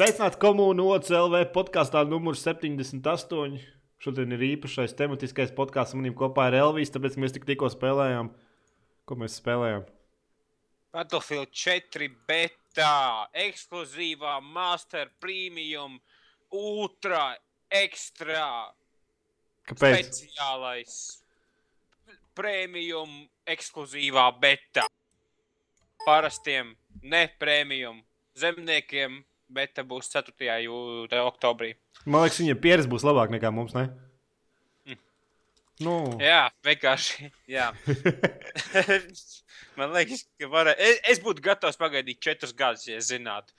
Sveicināti komūnu OCLV podkāstā numur 78. Šodien ir īpašais tematiskais podkāsts. Manim kopā ir Elvis, tāpēc mēs tik, tikko spēlējām. Ko mēs spēlējām? Battlefield 4 beta, ekskluzīvā Master Premium, Ultra, Extra, Kāpēc? speciālais, Premium, ekskluzīvā beta. Parastiem, ne premium zemniekiem beta būs 4. Jū, oktobrī. Man liekas, viņiem pieredze būs labāka nekā mums. Ne? Mm. Nu, Jā, vienkārši. Jā. Man liekas, ka varē... es, es būtu gatavs pagaidīt četrus gadus, ja zinātu.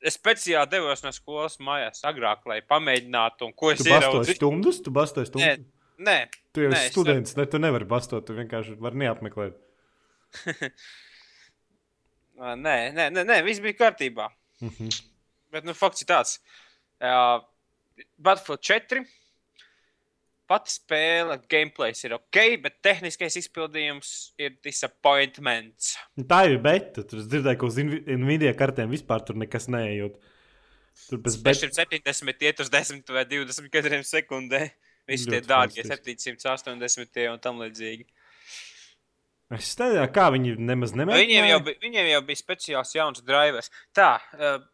Es speciāli devos no skolas mājās agrāk, lai pamēģinātu, un ko es tu bastoji ieraudzīju. stundus, tu bastoji Nē, stundus. nē, Tu jau nē, students, ne, tu nevari bastot, tu vienkārši vari neapmeklēt. Nē, nē, nē, nē viss bija kārtībā. Mhm. Bet nu, fakts ir tāds, ka Battlefield 4 pati spēle, gameplays ir ok, bet tehniskais izpildījums ir disappointments. Nu, Tā jau ir beta. Tur dzirdēju, ka uz Nvi- Nvidia kartēm vispār tur nekas neejot. Tur bez beta. 670 iet uz 10 vai 20 kadriem sekundē. Visi tie dārgie, fantastiski. 780 un tam līdzīgi. Es nezinu, kā viņi nemaz nemēģināja. Viņiem jau, bija, viņiem jau bija speciāls jauns drivers. Tā,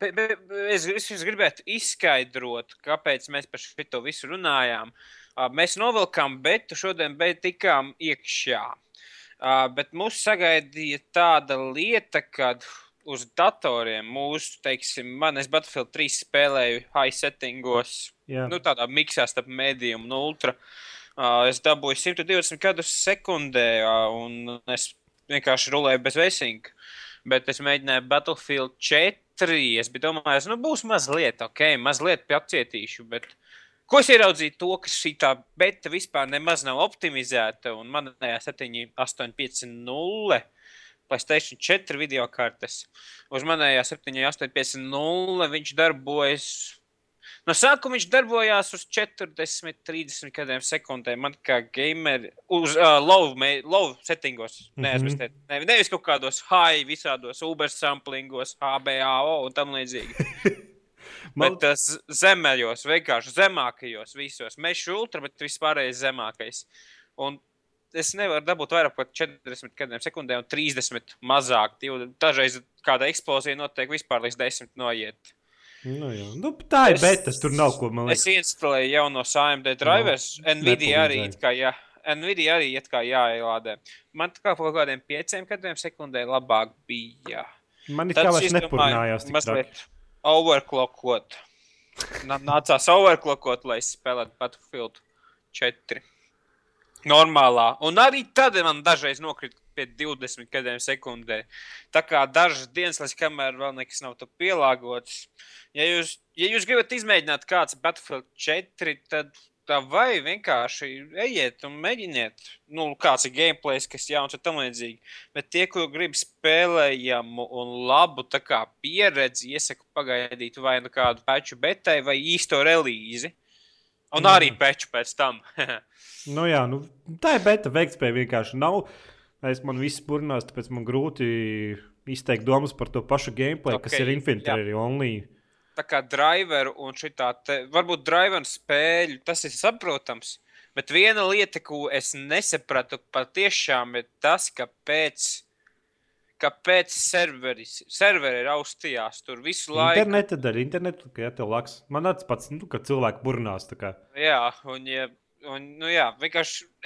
be, be, es, es, gribētu izskaidrot, kāpēc mēs par šo visu runājām. Mēs novilkām betu, šodien bet tikām iekšā. Bet mūs sagaidīja tāda lieta, kad uz datoriem mūsu, teiksim, man es Battlefield 3 spēlēju high settingos, Jā. nu, tādā miksā starp medium un ultra. Uh, es dabūju 120 kadrus sekundē, un es vienkārši rulēju bez vesinga. Bet es mēģināju Battlefield 4. Es domājis, nu būs mazliet, ok, mazliet piecietīšu. Bet ko es ieraudzīju? To, ka šī tā beta vispār nemaz nav optimizēta. Un manā 7, 8, 5, 0. PlayStation 4 video kartes. Uz manējā 7, 8, 5, 0 viņš darbojas No sākuma viņš darbojās uz 40, 30 kadriem sekundē. Man kā gamerim, uz uh, low settingos, neaizmirstiet. Mm -hmm. ne, nevis kaut kādos high, visādos Uber samplingos, HBAO un tam līdzīgi. Man- Bet tas zemējos, vienkārši zemākajos visos. Mešu ultra, bet vispārējais zemākais. Un es nevaru dabūt vairāk par 40 kadriem sekundē un 30 mazāk. Dažreiz kāda eksplozija notiek vispār līdz 10 noiet. Nu, jā. nu, tā ir Es- beta. Tur nav ko man Es liekas. instalēju jaunos AMD drivers. No, Nvidia arī it kā, jā, Nvidia arī it kā jāielādē. Man tā kā kaut kādiem pieciem kadriem sekundē labāk bija. Man Tad kā es vairs nepurnājās tik mazliet overclockot. Nā- Nācās overclockot, lai spēlētu Battlefield 4. Normālā. Un arī tad man dažreiz nokrita pie 20 kadriem sekundē. Tā kā dažas dienas, līdz kamēr vēl nekas nav to pielāgots. Ja jūs, ja jūs gribat izmēģināt kāds Battlefield 4, tad tā vai vienkārši ejiet un mēģiniet. Nu, kāds ir gameplay, kas jauns un tam līdzīgi. Bet tie, kur grib spēlējamu un labu kā pieredzi, iesaku pagaidīt vai nu kādu peču betai vai īsto relīzi. Un Jā. arī peču pēc tam. Nu, jā, nu, tā ir beta. Veiktspēja vienkārši nav. Es man viss burnās, tāpēc man grūti izteikt domas par to pašu gameplay, okay, kas ir Infantry only. tā kā driveru un šitā, te, varbūt driveru spēļu, tas ir saprotams. Bet viena lieta, ko es nesapratu patiešām, ir tas, ka pēc, kāpēc serveris, serveri ir austījās tur visu laiku. Interneta dara internetu, ka jā, tev laks. Man tāds pats, nu, ka cilvēki burnās. Jā, un, ja, un nu, jā,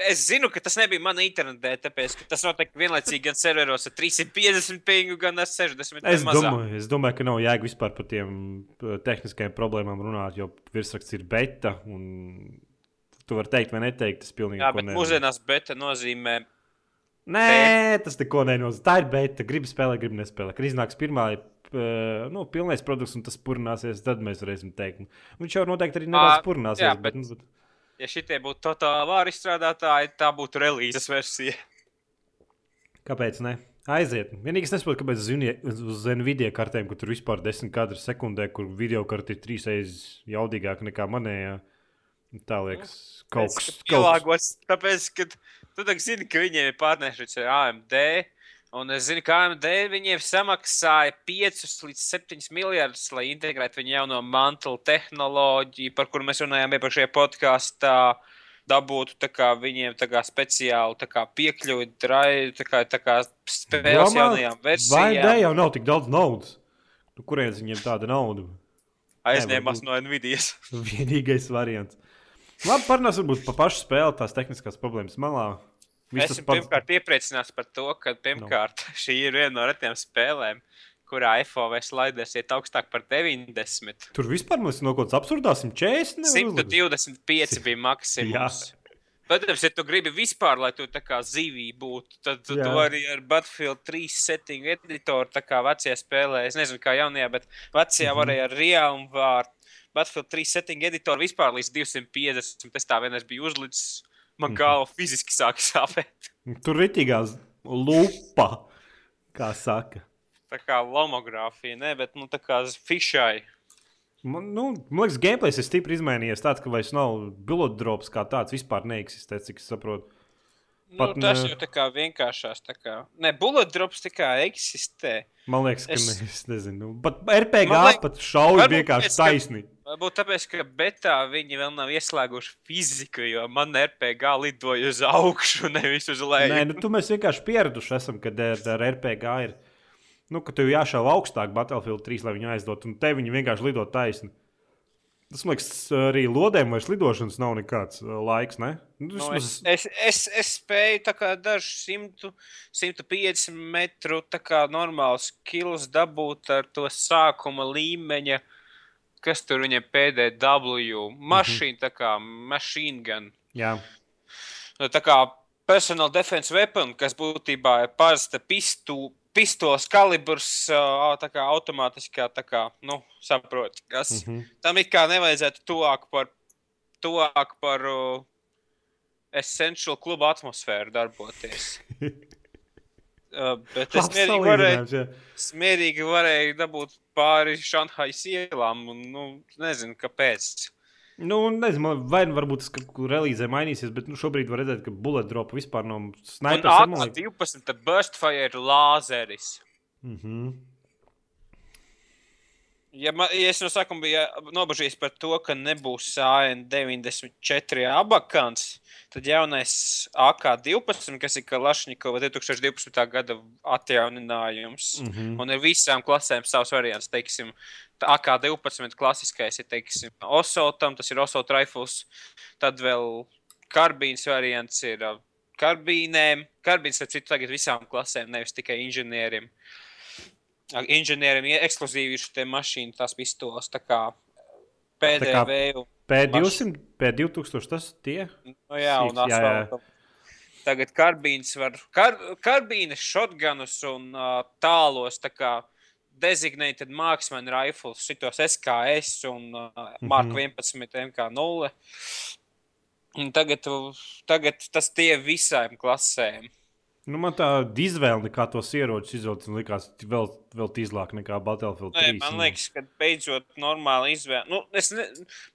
es zinu, ka tas nebija mana internetē, tāpēc ka tas notiek vienlaicīgi gan serveros ar 350 pingu, gan ar 60. Es mazāk. domāju, es domāju, ka nav jēga vispār par tiem tehniskajiem problēmām runāt, jo virsraksts ir beta. un Tu vari teikt, vai neteikt. Tas pilnīgi Jā, bet ne- mūsdienās beta nozīmē Nē, tas neko nenozīmē. Tā ir beta. Gribu spēlēt, gribu nespēlēt. Kad iznāks pirmā, uh, nu, pilnais produkts un tas purnāsies, tad mēs varēsim teikt. Viņš jau noteikti arī nedaudz purnāsies. jā, bet, bet- nu, bet... Ja šitie būtu totāli vāri izstrādātāji, tā būtu relīzes versija. Kāpēc? Ne? Aiziet. Vienīgi es nesaprotu, kāpēc uz, Uni- uz Nvidia kartēm, kur tur vispār 10 kadru sekundē, kur video karte ir trīs reizes jaudīgāka nekā manējā. Tā liekas, kaut kas ka pielāgots, tāpēc, ka tu tā zini, ka viņiem ir partneris ar AMD. Un es zinu, ka AMD viņiem samaksāja 5 līdz 7 miljardus, lai integrētu viņu jauno mantu tehnoloģiju, par kuru mēs runājām iepriekšējā podkāstā. Dabūtu tā kā, viņiem tā kā, speciāli tā kā, piekļuvi drāzi, tā kā, tā kā spēles Domā, jaunajām Vai versijām. ne jau nav tik daudz naudas? Nu, kurienes viņiem tāda nauda? Aizņēmās no Nvidias. Vienīgais variants. Labi, parunāsim varbūt par pašu spēli, tās tehniskās problēmas malā. Esmu pats. pirmkārt iepriecināts par to, ka pirmkārt šī ir viena no retām spēlēm, kurā FOV sliders iet augstāk par 90. Tur vispār mums ir no kaut kādas absurdas 140. nevar uzlikt. 125 bija maksimums. Protams, ja tu gribi vispār, lai tu tā kā zivī būtu, tad tu, Jā. tu arī ar Battlefield 3 setting editoru, tā kā vecajā spēlē, es nezinu, kā jaunajā, bet vecajā Mhm. varēja ar Realm vārdu. Battlefield 3 setting editoru vispār līdz 250. Es tā vienreiz biju uzlicis. Man galva fiziski sāka sāpēt. Tur ir rītīgā lupa, kā saka. Tā kā lomogrāfija, ne, bet nu tā kā fišai. Man, nu, man liekas, gameplays ir stipri izmainījies. Tāds, ka vairs nav bullet drops kā tāds vispār neeksistē, cik es saprotu. Pat nu, tas ne- jau tā kā vienkāršās. Tā kā, ne, bullet drops tā kā eksistē. Man liekas, ka Es- ne, es nezinu. Pat RPG liek- pat šauja vienkārši taisni. Varbūt tāpēc, ka betā viņi vēl nav ieslēguši fiziku, jo man RPG lidoja uz augšu, nevis uz leju. Nē, nu, tu mēs vienkārši pieraduši esam, kad ar, ar RPG ir. Nu, ka tev jāšauj augstāk Battlefield 3, lai viņu aizdot, un te viņi vienkārši lido taisni. Tas man liekas, arī lodēm vairs lidošanas nav nekāds laiks, ne? Nu, Nu, vismaz- es, es, es, es spēju dažus 100, 150 metru normāls kilus dabūt ar to sākuma līmeņa, kas tur viņam PDW, mašīna, tā kā machine gun. Jā, Nu, tā kā personal defense weapon, kas būtībā ir parasta pistu, pistoles kalibrs, tā kā automātiskā, tā kā, nu, saprot, kas. Mm. -hmm. Tam it kā nevajadzētu tuvāk par, tuvāk par uh, essential kluba atmosfēru darboties. Uh, bet es mierīgi varēju, mierīgi varēju dabūt pāri Šanhais ielām, un, nu, nezinu, kāpēc. Nu, nezinu, vai nu varbūt tas kaut kur relīzē mainīsies, bet nu, šobrīd var redzēt, ka bullet drop vispār no Un snipers ir, man liekas- AK-12 tad burst fire ir lāzeris. Mhm. Ja, man, ja es no sākuma biju nobažījies par to, ka nebūs AN94 abakants, tad jaunais AK-12, kas ir Kalašņikova 2012. gada atjauninājums, mm. -hmm. un ir visām klasēm savs variants. Teiksim, AK-12 klasiskais ir teiksim, Osotam, tas ir Osot rifles, tad vēl karbīns variants ir karbīnēm. Karbīns, starp citu, tagad visām klasēm, nevis tikai inženieriem. Inženieriem ir ekskluzīvi šī mašīna, tās pistoles, tā kā PDV. un- P200, P2000 tas tie? Nu, jā, un jā, jā. asfaltam. Tagad karbīns var, kar, karbīnes, shotgunus un uh, tālos, tā kā designated marksman rifles, šitos SKS un uh, Mark Mhm. 11 MK0. Un tagad, tagad tas tie visām klasēm. Nu, man tā izvēle, kā tos ieročus izvēlēt, man liekas, vēl, vēl tīzlāk nekā Battlefield 3. Nē, man liekas, ka beidzot normāli izvēle. Nu, es ne...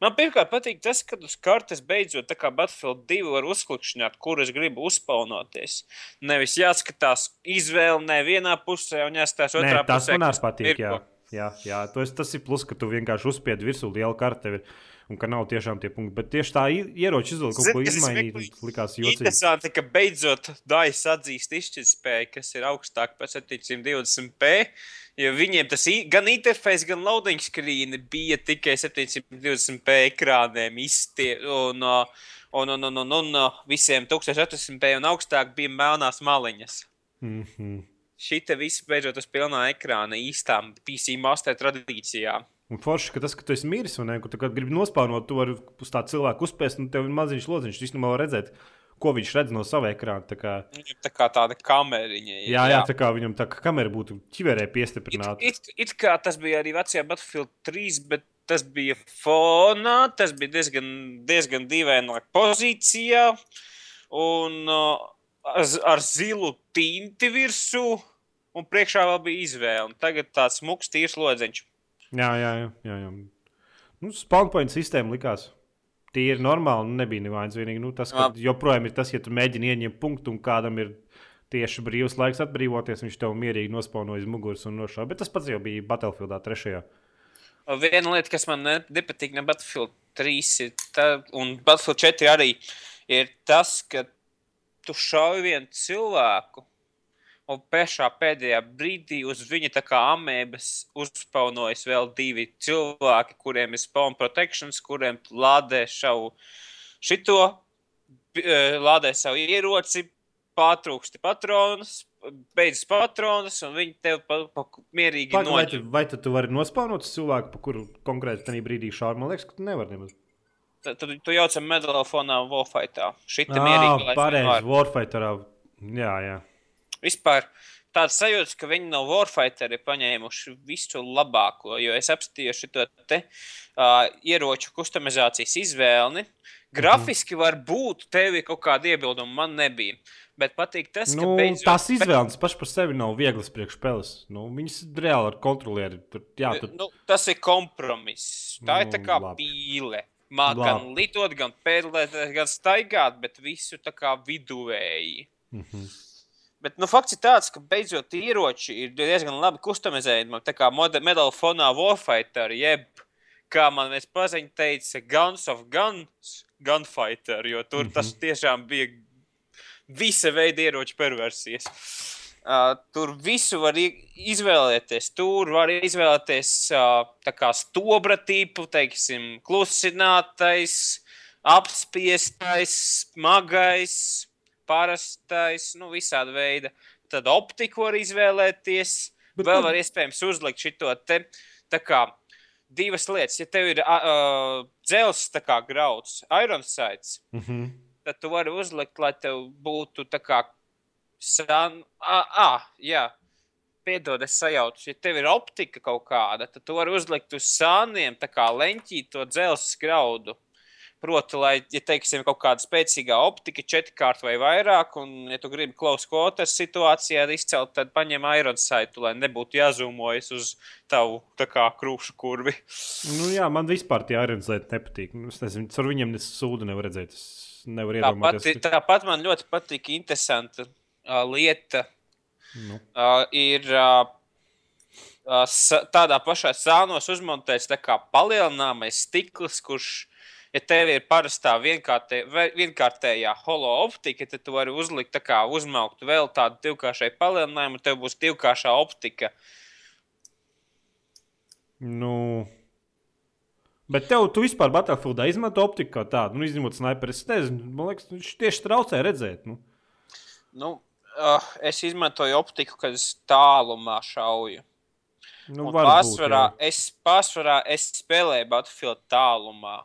Man pirmkārt patīk tas, ka uz kartes beidzot tā kā Battlefield 2 var uzklikšķināt, kur es gribu uzspaunoties. Nevis jāskatās izvēle nevienā pusē un jāskatās otrā Nē, tas pusē. man kas arī patīk. Jā, jā, jā. Tas, tas ir plus, ka tu vienkārši uzspied virsū lielu karti. Un ka nav tiešām tie punkti. Bet tieši tā ieroča izvēle kaut ko kas izmainīt. smieklīgi? un Likās jocīgi. Interesanti, ka beidzot Dājas atzīst izšķirtspēju, kas ir augstāk par 720p. Jo viņiem tas gan interfejs, gan loading screen bija tikai 720p ekrāniem iztie, un, uh, un, un, un, un, un uh, visiem 1800p un augstāk bija melnās maliņas. Mm -hmm. Šī te viss beidzot uz pilnā ekrāna īstām PC master tradīcijām. Un forši, ka tas, ka tu esi miris, un ne, ka tu gribi nospānot, tu vari uz tādu cilvēku uzspēst, un tev ir maziņš lodziņš. Īstenībā vari redzēt, ko viņš redz no sava ekrāna. Tā kā, Viņam tā kā tāda kameriņa. ir, jā, jā, tā kā viņam tā kā kamera būtu ķiverē piestiprināta. It, it, it kā tas bija arī vecajā Battlefield 3, bet tas bija fonā, tas bija diezgan, diezgan dīvainā pozīcijā. Un uh, ar, zilu tinti virsū, un priekšā vēl bija izvēle. Tagad tāds smuks, tīrs lodziņš. Jā, jā, jā. jā, jā. Nu, Spawnpoint sistēma likās. Tie ir normāli, nu, nebija nevainas. Vienīgi nu, tas, joprojām ir tas, ja tu mēģini ieņemt punktu un kādam ir tieši brīvs laiks atbrīvoties, viņš tev mierīgi nospaunoja uz muguras un nošāva. Bet tas pats jau bija Battlefieldā trešajā. Viena lieta, kas man ne- nepatīk no Battlefield 3 ir tā, un Battlefield 4 arī ir tas, ka tu šauj vienu cilvēku. Un pēkšā pēdējā brīdī uz viņa tā kā amēbas uzspaunojas vēl divi cilvēki, kuriem ir spawn protections, kuriem lādē savu šito, eh, lādē savu ieroci, pārtrūksti patronus, beidzas patronus, un viņi tev pa, pa, mierīgi Pag, vai, noķer. tu, vai tu, tu vari nospaunot cilvēku, pa kuru konkrēti tajā brīdī šādi? Man liekas, ka tu nevari nemaz. Tad tu, tu jauc ar medalofonā Wolfightā. Šitā Ā, mierīgi. lai Pareizi. Warfighterā. Jā, jā. Vispār tāds sajūta, ka viņi no Warfighter ir paņēmuši visu labāko, jo es apstājos šo te uh, ieroču customizācijas izvēli. Grafiski var būt, tev ir kaut kāda iebilduma, man nebija. Bet patīk tas, ka Nu, beidzot, tās izvēles pašas par sevi nav vieglas priekšspēles. Nu, viņas reāli ar kontrolieri. Tur, jā, tur, nu, tas ir kompromiss. Tā ir tā Nu, kā labi. pīle. Labi. gan lidot, gan pēdēt, gan staigāt, bet visu tā kā viduvēji. Mhm. Bet nu, fakts ir tāds, ka beidzot ieroči ir diezgan labi customizējami. Tā kā Medal fonā Warfighter, jeb kā man viens paziņš teica, Guns of Guns, Gunfighter, jo tur mm -hmm. tas tiešām bija visa veida ieroču perversijas. Uh, tur visu var izvēlēties. Tur var izvēlēties uh, kā stobra tipu, teiksim, klusinātais, apspiestais, smagais, parastais, nu, visāda veida. Tad optiku var izvēlēties. Bet Vēl var iespējams uzlikt šo te kā divas lietas. Ja tev ir uh, dzelzs, grauds, ironsides, Mhm. tad tu vari uzlikt, lai tev būtu tā kā san... ah, ah, jā. Piedod, es sajaucu. Ja tev ir optika kaut kāda, tad tu vari uzlikt uz sāniem, tā kā leņķī to dzelzs graudu. Proti, lai, ja teiksim, kaut kāda spēcīga optika, četrkārt vai vairāk, un, ja tu gribi close quarters situācijā izcelt, tad paņem ironsaitu, lai nebūtu jāzūmojas uz tavu kā krūšu kurvi. Nu, jā, man vispār tie aeroslēti nepatīk. Nu, Es nezinu, ar viņiem nes sūdu nevar redzēt. Es nevaru Tāpat, iedomāties. tāpat man ļoti patīk interesanta uh, lieta. Nu. Ir tādā pašā sānos uzmontēts tā kā palielināmais stikls, kurš, ja tev ir parastā vienkārtē, vienkārtējā holo optika, tad tu vari uzlikt tā kā uzmaukt vēl tādu divkāršai palielinājumu, un tev būs divkāršā optika. Nu. Bet tev, tu vispār Battlefieldā izmanto optiku kā tādu, nu, izņemot sniperi. Es nezinu, man liekas, viņš tieši traucē redzēt. Nu. Nu, uh, es izmantoju optiku, kad es tālumā šauju. Nu, Pārsvarā jā. es, pārsvarā es spēlēju Battlefield tālumā.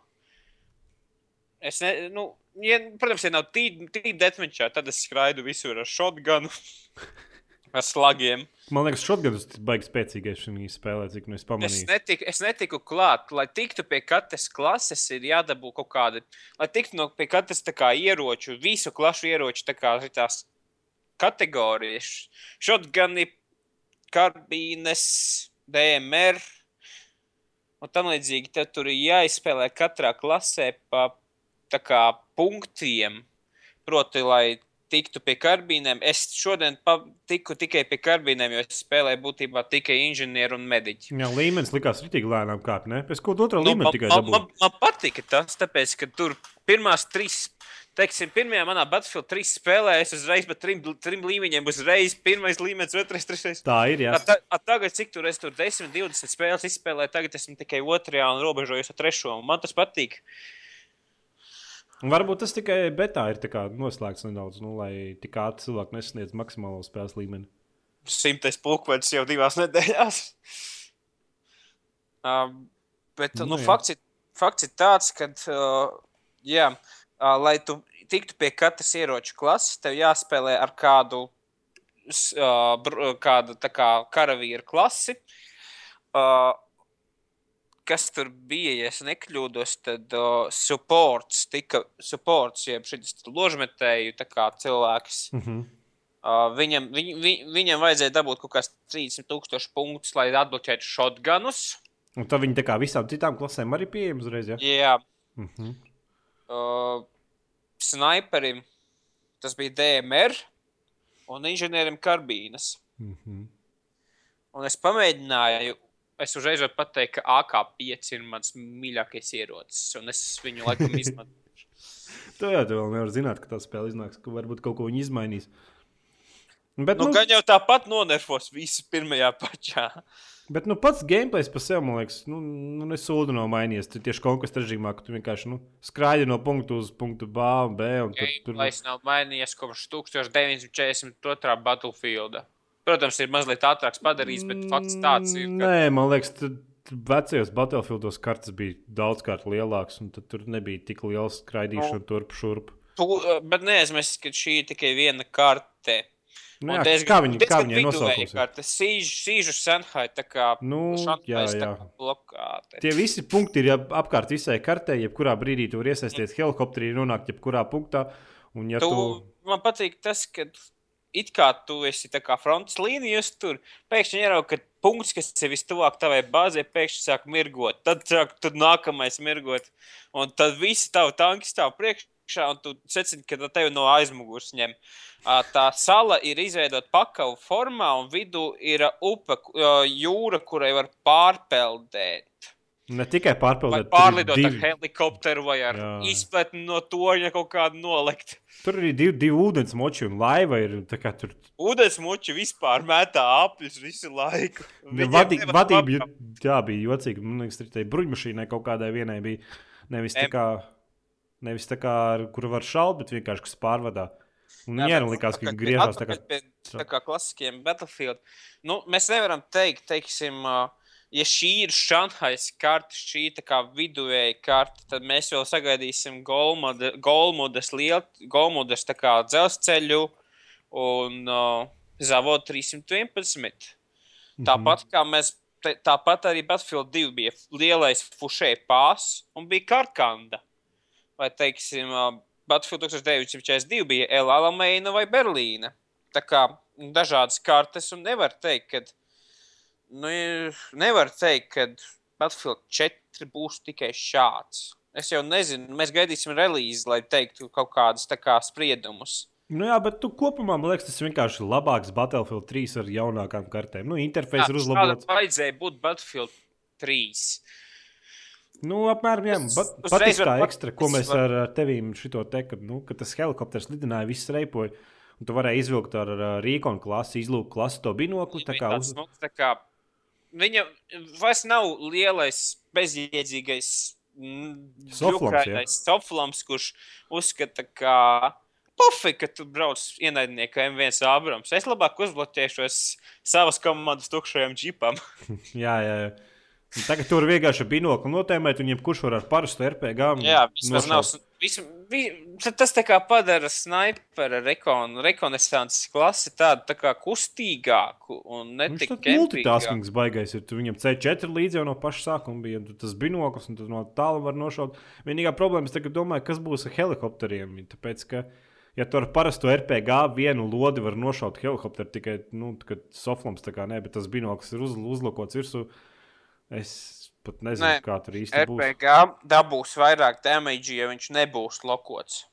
Es ne, nu, ja, protams, ja nav tīra deathmatchā, tad es skraidu visur ar shotgunu, ar slagiem. Man liekas, šodien tas baigs spēcīgais šajā spēlē, cik nu es Es pamanīju. netiku, es netiku klāt, lai tiktu pie katras klases, ir jādabū kaut kāda, lai tiktu no pie katras kā ieroču, visu klašu ieroču tā kā tās kategorijas. Shotguni, karbīnes, DMR un tam līdzīgi. Tad tur ir jāizspēlē katrā klasē pa kā punktiem. Proti, lai tiktu pie karbīniem. Es šodien tiku tikai pie karbīniem, jo es spēlēju būtībā tikai inženieru un mediķu. Jā, līmenis likās rītīgi lēnām kāpt, ne? Pēc kaut otrā Nu, līmenī tikai dabūju. man, man patika tas, tāpēc, ka tur pirmās trīs, teiksim, pirmajā manā Battlefield 3 spēlē es uzreiz pa trim, trim līmeņiem, uzreiz pirmais līmenis, otrais, trešais. Tā ir, jā. A, ta, a, tagad, cik tur es tur 10, 20 spēles izspēlēju, tagad esmu tikai otrajā un robežojos ar trešo. Man tas patīk. Un Varbūt tas tikai betā ir tā kā noslēgts nedaudz, nu, lai tik ātri cilvēki nesasniedz maksimālo spēles līmeni. Simtais pulkvedis jau divās nedēļās. Uh, bet Nu, nu, fakts, ir, fakts ir tāds, ka, uh, jā, uh, lai tu tiktu pie katras ieroča klases, tev jāspēlē ar kādu, uh, br- kādu tā kā karavīru klasi. Uh, kas tur bija, ja es nekļūdos, tad uh, supports, tika supports, jeb šis ložmetēju tā cilvēks. Mm -hmm. Uh, viņam, viņ, viņ, viņam vajadzēja dabūt kaut kāds 30,000 punktus, lai atbloķētu shotgunus. Un tad viņi tā kā visām citām klasēm arī pieejams uzreiz, jā? Jā, Mm -hmm. Uh, sniperim tas bija DMR. un inženierim karbīnas. Mm -hmm. Un es pamēģināju, es uzreiz varu pateikt, ka AK5 ir mans mīļākais ierocis, un es viņu laikam izmantoju. Tu jau tu vēl nevari zināt, ka tā spēle iznāks, ka varbūt kaut ko viņi izmainīs. Bet, Nu, gan jau tāpat nonervos visu pirmajā pačā. Bet nu, pats gameplay par sevi, man liekas, nu, nu nesūdu nav mainījies. Tur tieši konkursu režīmā, ka tu vienkārši nu, skraidi no punktu uz punktu B un B. Un tur Gameplays nav mainījies kopš 1942. Battlefielda. Protams, ir mazliet ātrāks padarīts, bet fakts tāds ir. Ka... Nē, man liekas, vecajos Battlefieldos kartes bija daudzkārt lielākas, un tur nebija tik liela skraidīšana turp šurp. Tu, bet neaizmirst, ka šī ir tikai viena karte. Nu, jā, diezgan- kā viņi, kā diezgan viņai viduvēja nosaukums? ir? karte. Sīžu, sīžu Senhai, tā kā Nu, jā, jā. kā blokāte. Tie visi punkti ir ap- apkārt visai kartē, jebkurā brīdī tu vari iesaistīties helikopterī, nonākt jebkurā punktā. Un, ja Tu, tu, man patīk tas, ka it kā tu esi tā kā frontes līnijas tur, pēkšņi ieraugi, ka punkts, kas ir vistuvāk tavai bāzē, pēkšņi sāk mirgot. Tad sāk tad nākamais mirgot. Un tad visi tavi tanki stāv priekšā, un tu secini, ka tevi no aizmugures ņem. Tā sala ir izveidota pakavu formā, un vidū ir upe, jūra, kurai var pārpeldēt. ne tikai pārpildīt, pārlidot ar divi, helikopteru, vai ar Jā. izpletni no torņa kaut kādu nolikt. tur ir divi, divi ūdens moči un laiva. Ir, tur Ūdensmuči vispār metā apļus visu laiku. Ja vadī, vadība jā, bija jocīga. Man liekas, tur bruņmašīnai kaut kādai vienai bija nevis tā kā, nevis tā kā ar kuru var šaut, bet vienkārši kas pārvadā. Un Jā, nu likās, ka viņi griežās tā kā. pie Tā kā klasiskiem Battlefield. Nu, mēs nevaram teikt, teiksim, ja šī ir Šanhais karte, šī tā kā viduvēja karte, tad mēs vēl sagaidīsim Golmudas lielu, Golmudas tā kā dzelzceļu un uh, Zavod 311. Mhm. Tāpat kā mēs, te, tāpat arī Battlefield 2 bija lielais fušē pās un bija karkanda. Vai, teiksim, Battlefield 1942 bija El Alameina vai Berlīna. Tā kā dažādas kartes un nevar teikt, ka, nu, nevar teikt, ka Battlefield 4 būs tikai šāds. Es jau nezinu, mēs gaidīsim relīzi, lai teiktu kaut kādus kā spriedumus. Nu jā, bet tu kopumā, man liekas, tas ir vienkārši labāks Battlefield 3 ar jaunākām kartēm. Nu, interfejs ir uzlabots. Vajadzēja būt Battlefield 3. Nu, apmēram, Uz- pat, kā ekstra, ko mēs var- ar, tevīm šito te, kad, nu, kad tas helikopters lidināja, viss reipoja. Un tu varēji izvilkt ar, ar rīkonu klasi, izlūkt klasi to binokli. Tā kā uz... nu, tā kā, viņa vairs nav lielais, bezjēdzīgais mm, Soflams, soflams, kurš uzskata, ka pofīgi, ka tu brauc ienaidnieku M1 Abrams. Es labāk uzbloķēšos savas komandas tukšajam džipam. Jā, jā, jā. Un Tagad tur vienkārši ir binokli notēmēt, un jebkurš var ar parastu RPG. Jā, vismaz nav. Visu, vi, tad tas tā kā padara snipera rekon, rekonesanses klasi tādu tā kā kustīgāku un ne tik tāds multitaskings baigais ir. Viņam C4 līdzi jau no paša sākuma bija tas binoklis, un tu no tālu var nošaut. Vienīgā problēma ir, tagad domāju, kas būs ar helikopteriem. Tāpēc, ka, ja tu ar parastu RPG vienu lodi var nošaut helikopteru, tikai nu, kad soflams tā kā nē, bet tas binoklis ir uz, uzlokots virsū. Es pat nezinu, Nē, kā tur īsti būs. RPG dabūs vairāk damage, ja viņš nebūs lokots.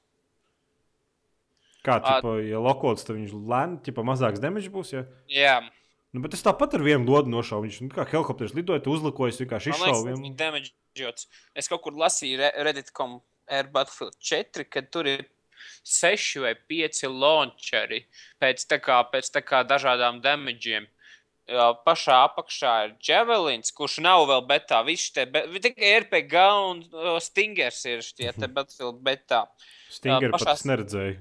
Kā, tipo, ja lokots, tad viņš lēni, tipo, mazāks damage būs. Ja? Jā, Nu, bet es tāpat ar vienu lodu nošauju. Viņš nu, kā helikopters lidoja, tu uzlikojies, vienkārši izšauju. Es kaut kur lasīju Re- Reddit.com Air Battlefield 4, kad tur ir seši vai pieci launcheri pēc, tā kā, pēc tā kā dažādām damageiem. Pašā apakšā ir Javelins, kurš nav vēl betā. Viņš te be, tikai RPG un Stingers ir šie te Battlefield betā. Stinger Jā, pat pašās- es neredzēju.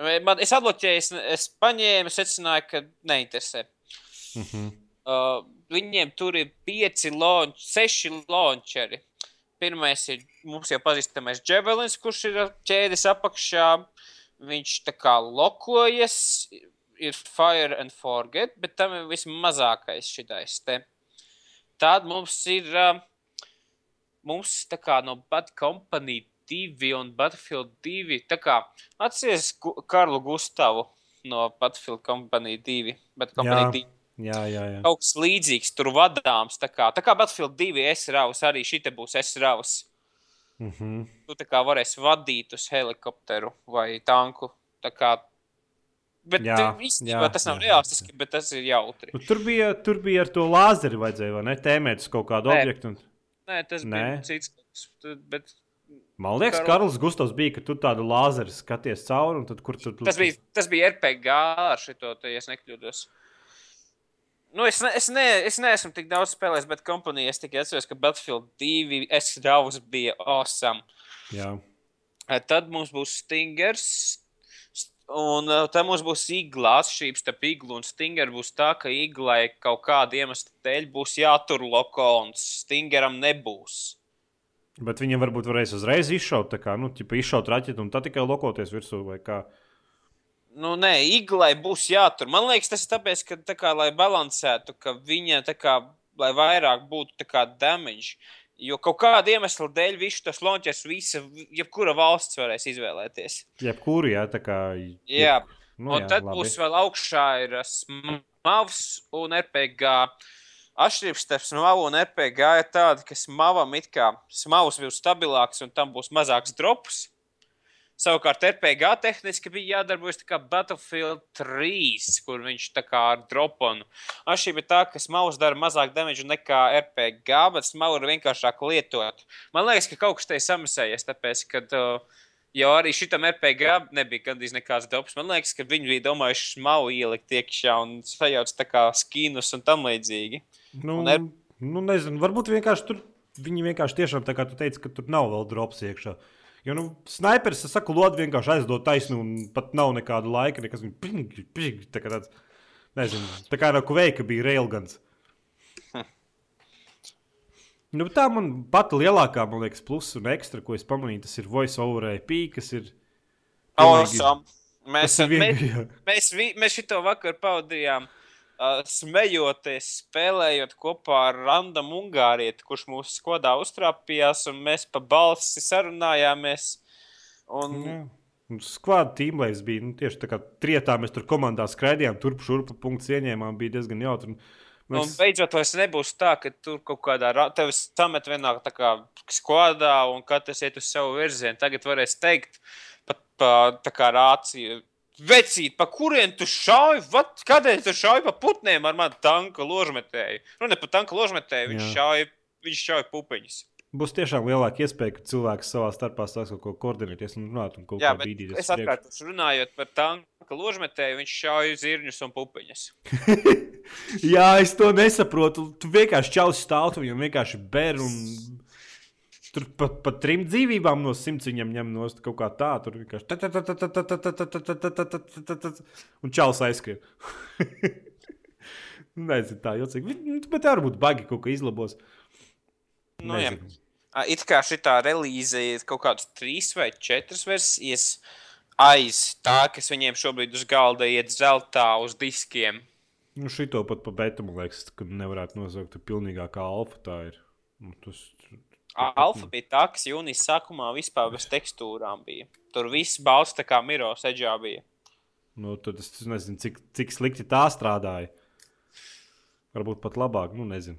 Vai Man, es atbloķēju, es, es paņēmu, secināju, ka neinteresē. Mhm. Uh, viņiem tur ir pieci, launch, seši launcheri. Pirmais ir mums jau pazīstamais Javelins, kurš ir ķēdes apakšā. Viņš tā kā lokojas, ir Fire and Forget, bet tam ir vismazākais šitais te. Tad mums ir, uh, mums tā kā no Bad Company 2 un Battlefield 2, tā kā atceries Gu- Karlu Gustavu no Battlefield Company 2, Bad Company Jā. 2 Jā, jā, jā. kaut kas līdzīgs, tur vadāms. Tā kā, tā kā Battlefield 2 S-raus, arī šī būs S-raus. Mhm. Tu tā kā varēsi vadīt uz helikopteru vai tanku. Tā kā Bet Jā, jā, īstenībā jā, tas nav jā, realistiski, bet tas ir jautri. Nu, tur, bija, tur bija ar to lāzeri, vajadzēja, vai ne? Tēmēt uz kaut kādu Nē. objektu. Un... Nē, tas Nē. bija cits. tu- Bet Man liekas, Karl- Karls Gustavs bija, ka tu tādu lāzeri skaties cauri, un tad kur tur tas bija, tas bija RPG ar šito, te, ja es nekļūdos. Nu, es, ne, es, ne, es neesmu tik daudz spēlējis, bet kompanijā es tikai atceros, ka Battlefield 2 S-Davs bija awesome. Jā, Eh, Tad mums būs Stingers. Un uh, tad mums būs igla. Atšķirības starp iglu un stingeru būs tā, ka iglai kaut kāda iemesla dēļ būs jātur loko, un stingeram nebūs. bet viņiem varbūt varēs uzreiz izšaut, tā kā, nu, izšaut raķetu un tad tikai lokoties virsū vai kā. Nu, nē, iglai būs jātur. Man liekas, tas ir tāpēc, ka, tā kā, lai balansētu, ka viņa, tā kā, lai vairāk būtu tā kā damage. Jo kaut kāda iemesla dēļ visu tos lonķus, visa, jebkura valsts varēs izvēlēties. Jebkuru, jā, tā kā. Jā, nu, un tad labi. būs vēl augšā ir uh, smavs un RPG. Atšķirības starp smavu un RPG ir tāda, ka smavam it kā smavs būs stabilāks un tam būs mazāks drops. Savukārt RPG tehniski bija jādarbojas kā Battlefield 3, kur viņš tā kā ar droponu. Atšķirība ir tā, ka smaus dara mazāk damage nekā RPG, bet smavu ir vienkāršāk lietot. Man liekas, ka kaut kas te ir samisējies, tāpēc, ka uh, jau arī šitam RPG nebija gandrīz nekāds drops. Man liekas, ka viņi bija domājuši smavu ielikt iekšā un sajauc tā kā skinus un tam līdzīgi. Nu, un ar- nu, nezinu, varbūt vienkārši tur viņi vienkārši tiešām tā kā tu teici, ka tur nav vēl drops iekšā. Jo, nu, sniperis, es saku, lodi vienkārši aizdod taisnu, un pat nav nekāda laika, nekas ping, ping, tā kā tāds, nezinu, tā kā ar kuveika bija railguns. Nu, bet tā man pati lielākā, man liekas, pluss un ekstra, ko es pamanīju, tas ir voice over IP, kas ir. Awesome. Mēs, ir mēs, mēs, vi- mēs šito vakaru pavadījām uh, smejoties, spēlējot kopā ar Randam Ungārieti, kurš mūsu skodā uztrāpījās, un mēs pa balsi sarunājāmies. Un, Jā. Skvāda tīmlais bija nu, tieši tā kā trietā. Mēs tur komandā skraidījām, turp šurp punktus ieņēmām. Bija diezgan jautri. un Un Mēs... beidzot, vairs nebūs tā, ka tur kaut kādā ra- tevi samet vienā tā kā skvadā un katrs iet uz savu virzienu. Tagad varēs teikt, pat pa, tā kā rācija. Vecīt, pa kurien tu šauji? Vat, kādēļ tu šauji pa putniem ar manu tanka ložmetēju? Nu, ne pa tanka ložmetēju, viņš šauja, viņš šauja pupiņus. Būs tiešām lielāka iespēja, ka cilvēks savā starpā sāks kaut ko koordinēties un runāt un kaut Jā, kā bīdīties. es atkārtošu, runājot par tanka ložmetēju, viņš šauja zirņus un pupiņus. Jā, es to nesaprotu. Tu vienkārši čauli stāv, tu viņam vienkārši ber un Tur pat pa trim dzīvībām no simts viņam ņem no kaut kā tā, tur vienkārši. Un čels aizskrien. Nezinu, tā jocīgi. Bet varbūt bagi kaut ko izlabos. Nu, jā. It kā šī relīze ir kaut kādas trīs vai četras versijas aiz tā, kas viņiem šobrīd uz galda iet zeltā uz diskiem. Nu, šito pat pa beta, man liekas, ka nevarētu nosaukt, ka pilnīgākā alfa tā ir. Tas Alfa bija tā, kas jūnijas sākumā vispār bez tekstūrām bija. Tur viss balsts tā kā Miro seģā bija. nu, tad es nezinu, cik, cik slikti tā strādāja. Varbūt pat labāk, nu, nezinu.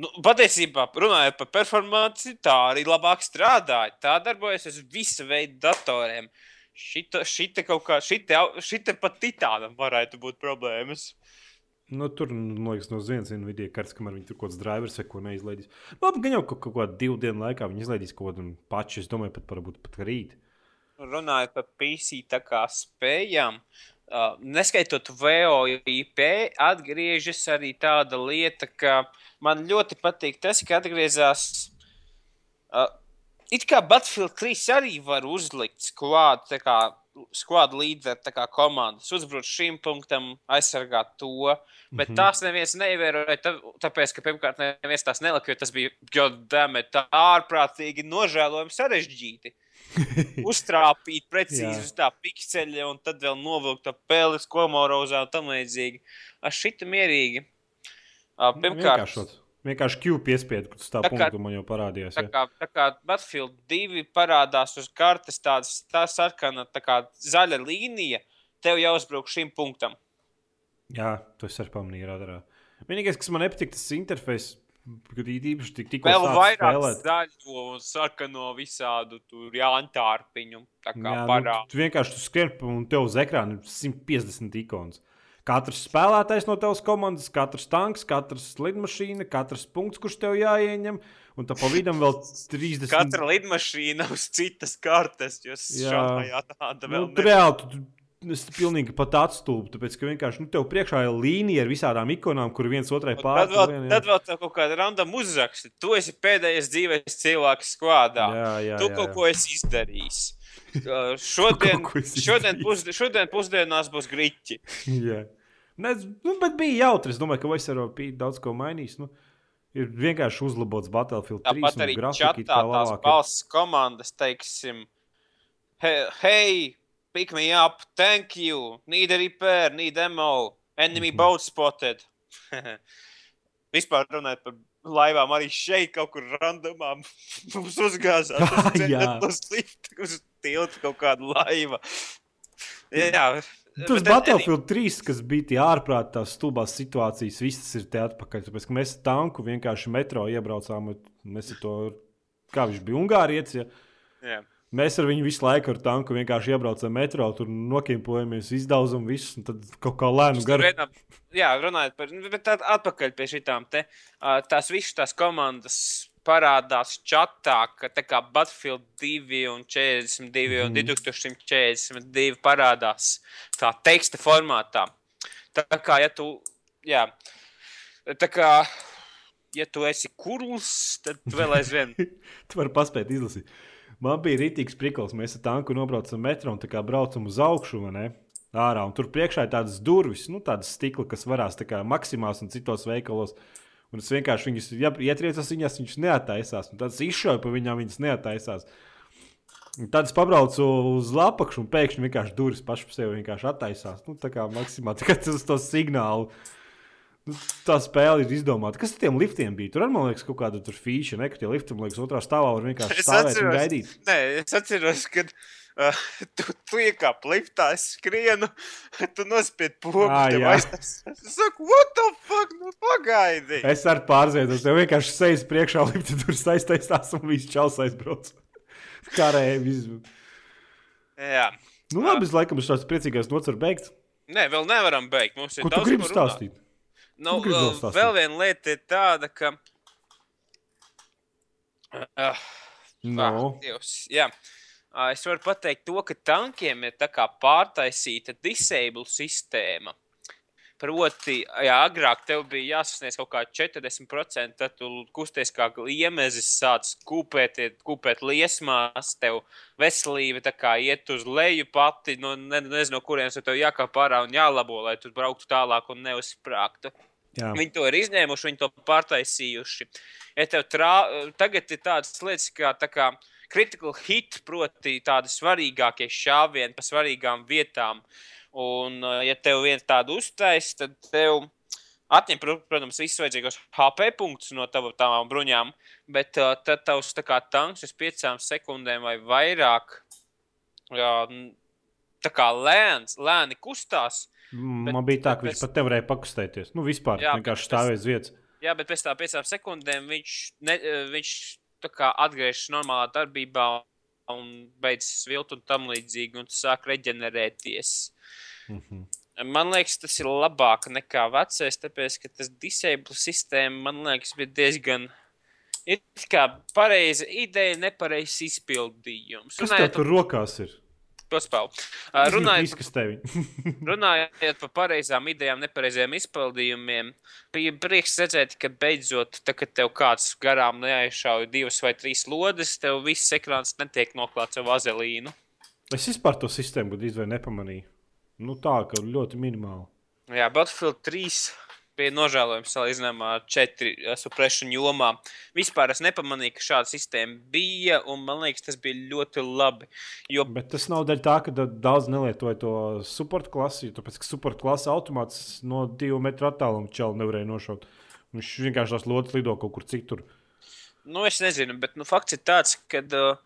Nu, patiesībā, runājot par performanci, tā arī labāk strādāja. Tā darbojas uz visu veidu datoriem. Šita, šita kaut kā, šita, šita pat titānam varētu būt problēmas. Nu, tur, nu, man liekas, no vienas video kartes, kamēr viņi tur kaut kāds drivers vai ko neizlaidīs. Labi, gan jau kaut, kaut kādā divu dienu laikā viņi izlaidīs kaut kādu pašu. Es domāju, pat varbūt pat rīt. Runājot par PC tā kā spējām, uh, neskaitot VOIP, atgriežas arī tāda lieta, ka man ļoti patīk tas, ka atgriezās. Uh, it kā Battlefield 3 arī var uzlikt sklādu, tā kā skvādu līderi, tā kā komandas, uzbrukt šim punktam, aizsargāt to. Bet mm -hmm. tās neviens neievēroja, tā, tāpēc, ka pirmkārt neviens tās nelika, jo tas bija godami tā ārprātīgi nožēlojami sarežģīti. Uztrāpīt precīzi uz tā pikseļa un tad vēl novilkt tā peles, ko morozā un tam līdzīgi. Ar šita mierīgi. Uh, pirmkārt. Vienkārši Q piespiedu, tas tā Tā kā- punktu man jau parādījās. Tā jā. kā, tā kā Battlefield 2 parādās uz kartes, tāds tā sarkana, tā kā zaļa līnija, tev jāuzbruk šim punktam. Jā, to es arī pamanīju radarā. Vienīgais, kas man nepatīk, tas interfejs. Kad īpaši tik, tikko Vēl vairāk spēlēt. zaļo un sarkano visādu tur jāntārpiņu. Tā kā Jā, parā. nu, tu vienkārši tu skrien un tev uz ekrāna ir 150 ikonas. Katrs spēlētājs no tavas komandas, katrs tanks, katrs lidmašīna, katrs punkts, kurš tev jāieņem. Un tā pa vidam vēl 30. Katra lidmašīna uz citas kartes, jo Jā. šādā tāda Nu, vēl tu reāli, es pilnīgi pat atstulbu, tāpēc ka vienkārši nu, tev priekšā ir līnija ar visādām ikonām, kur viens otrai pāri. Tad vēl, tad vēl tev kaut kāda random uzraksta. Tu esi pēdējais dzīves cilvēks skvādā. jā, jā, tu jā, kaut jā. ko esi izdarījis. Šodien, šodien, izdarījis. pusd šodien pusdienās būs grīķi. Jā. Ne, nu, bet bija jautri. Es domāju, ka Vaisaro bija daudz ko mainījis. Nu, ir vienkārši uzlabots Battlefield 3. Tāpat arī čatā it kā tās ir. balss komandas, teiksim, "He- hei, pick me up, thank you, need a repair, need ammo, enemy Mhm. boat spotted. Vispār runājot par laivām, arī šeit kaut kur randomā mums uzgāzās. Jā. uz lifta, uz tilta kaut kāda laiva. Jā, Tas Battlefield 3, kas bija tie ārprātīgi tās stulbās situācijas, visas ir te atpakaļ. Tāpēc, ka mēs tanku vienkārši metro iebraucām. Mēs ar to, kā viņš bija Ungārietis, ja? Jā. mēs ar viņu visu laiku ar tanku vienkārši iebraucām metro, tur nokimpojamies, izdauzām visus, un tad kaut kā lēnu garu. Vienā, jā, runājot par nu, bet atpakaļ pie šitām te. Tās visas tās komandas parādās čatā, ka tā kā Battlefield 2 un 42 un 2142 parādās tā teksta formātā. Tā kā, ja tu, jā, tā kā, ja tu esi kurls, tad vēl aizvien. Tu vari paspēt izlasīt. Man bija rītīgs prikals. Mēs ar tanku nobraucam metro un tā kā braucam uz augšu. vai ne? Ārā, un tur priekšā ir tādas durvis, nu, tādas stikla, kas varās tā kā maksimās un citos veikalos. Un es vienkārši viņas, ja ietriecos viņās, viņas neataisās. Un tad es izšauju pa viņām, viņas neataisās. Un tad es pabraucu uz lapakšu, un pēkšņi vienkārši durvis pašai sevi vienkārši attaisās. Nu, tā kā maksimāli tikai uz to signālu. Nu, tā spēle ir izdomāta. Kas ar tiem liftiem bija? Tur man liekas, kaut kāda tur fīša, ne? Ka tie lifti, man liekas, otrā stāvā var vienkārši stāvēt un atceros. gaidīt. Nē, es atceros, ka uh, tu, tu iekāp liftā, es skrienu, tu nospied pogu. Es saku, what the fuck, nu pagaidi. Es arī pārzēdu, tev vienkārši sejas priekšā lifti tur saistās un viss čels aizbrauc. Karēji visu. Jā. Nu, labi, es laikam šāds priecīgais nots var beigt. Nē, vēl nevaram beigt. Mums ir Ko tu daudz gribi ko runāt. stāstīt? Nu, Tu gribi vēl vēl viena lieta ir tāda, ka. Uh, No. Ah, Dievs, jā. Ā, Es varu pateikt to, ka tankiem ir tā kā pārtaisīta disable sistēma. Proti, ja agrāk tev bija jāsasniedz kaut kāda 40%, tad tu kusties kā iemezis, sāc kūpēt, kūpēt liesmās, tev veselība tā kā iet uz leju pati, no ne, nezinu, no kurienes tev jākāp ārā un jālabo, lai tu brauktu tālāk un neuzsprāgtu. Jā. Viņi to ir izņēmuši, viņi to pārtaisījuši. Ja trā, tagad ir tādas lietas kā, tā kā critical hit, proti, tādi svarīgākie šāvieni pa svarīgām vietām. Un, uh, ja tev viens tādu uztais, tad tev atņem, pr- protams, visus vajadzīgos HP punktus no tava, tavām bruņām, bet uh, tad tavs tā kā tanks uz piecām sekundēm vai vairāk. Jā, tā kā lēns, lēni kustās, Man bija tā, ka viņš pēc- pat nevarēja pakustēties. Nu, vispār Jā, vienkārši bet stāvēja uz vietas. Jā, bet pēc tam piecām sekundēm viņš, ne, eh, viņš atgriežas normālā darbībā un beidzas vilkt un tam līdzīgi, un tu sāk reģenerēties. Mhm. Man liekas, tas ir labāk nekā vecais, tāpēc, ka tas disable sistēma, man liekas, bija diezgan. Ir kā pareiza ideja, nepareizs izpildījums. Kas tev tur rokās ir? Paspēl. Uh, Runājot. Runājot par pareizām idejām, nepareiziem izpildījumiem, bija prieks redzēt, ka beidzot, tā, kad tev kāds garām neaizšauja divas vai trīs lodes, tev viss ekrāns netiek noklāts ar vazelīnu. Es vispār to sistēmu gandrīz nepamanīju. Nu, tā, ka ļoti minimāli. Jā, Battlefield 3 bija nožēlojams salīdzinājumā ar 4 suppression jomā. Vispār es nepamanīju, ka šāda sistēma bija, un man liekas, tas bija ļoti labi. Jo Bet tas nav dēļ tā, ka da- daudz nelietoja to supporta klasi. jo Tāpēc, ka supporta klasa automāts no divu metru attāluma čelu nevarēja nošaut. Viņš vienkārši tās lodes lido kaut kur citur. Nu, es nezinu, bet nu, fakts ir tāds, ka uh,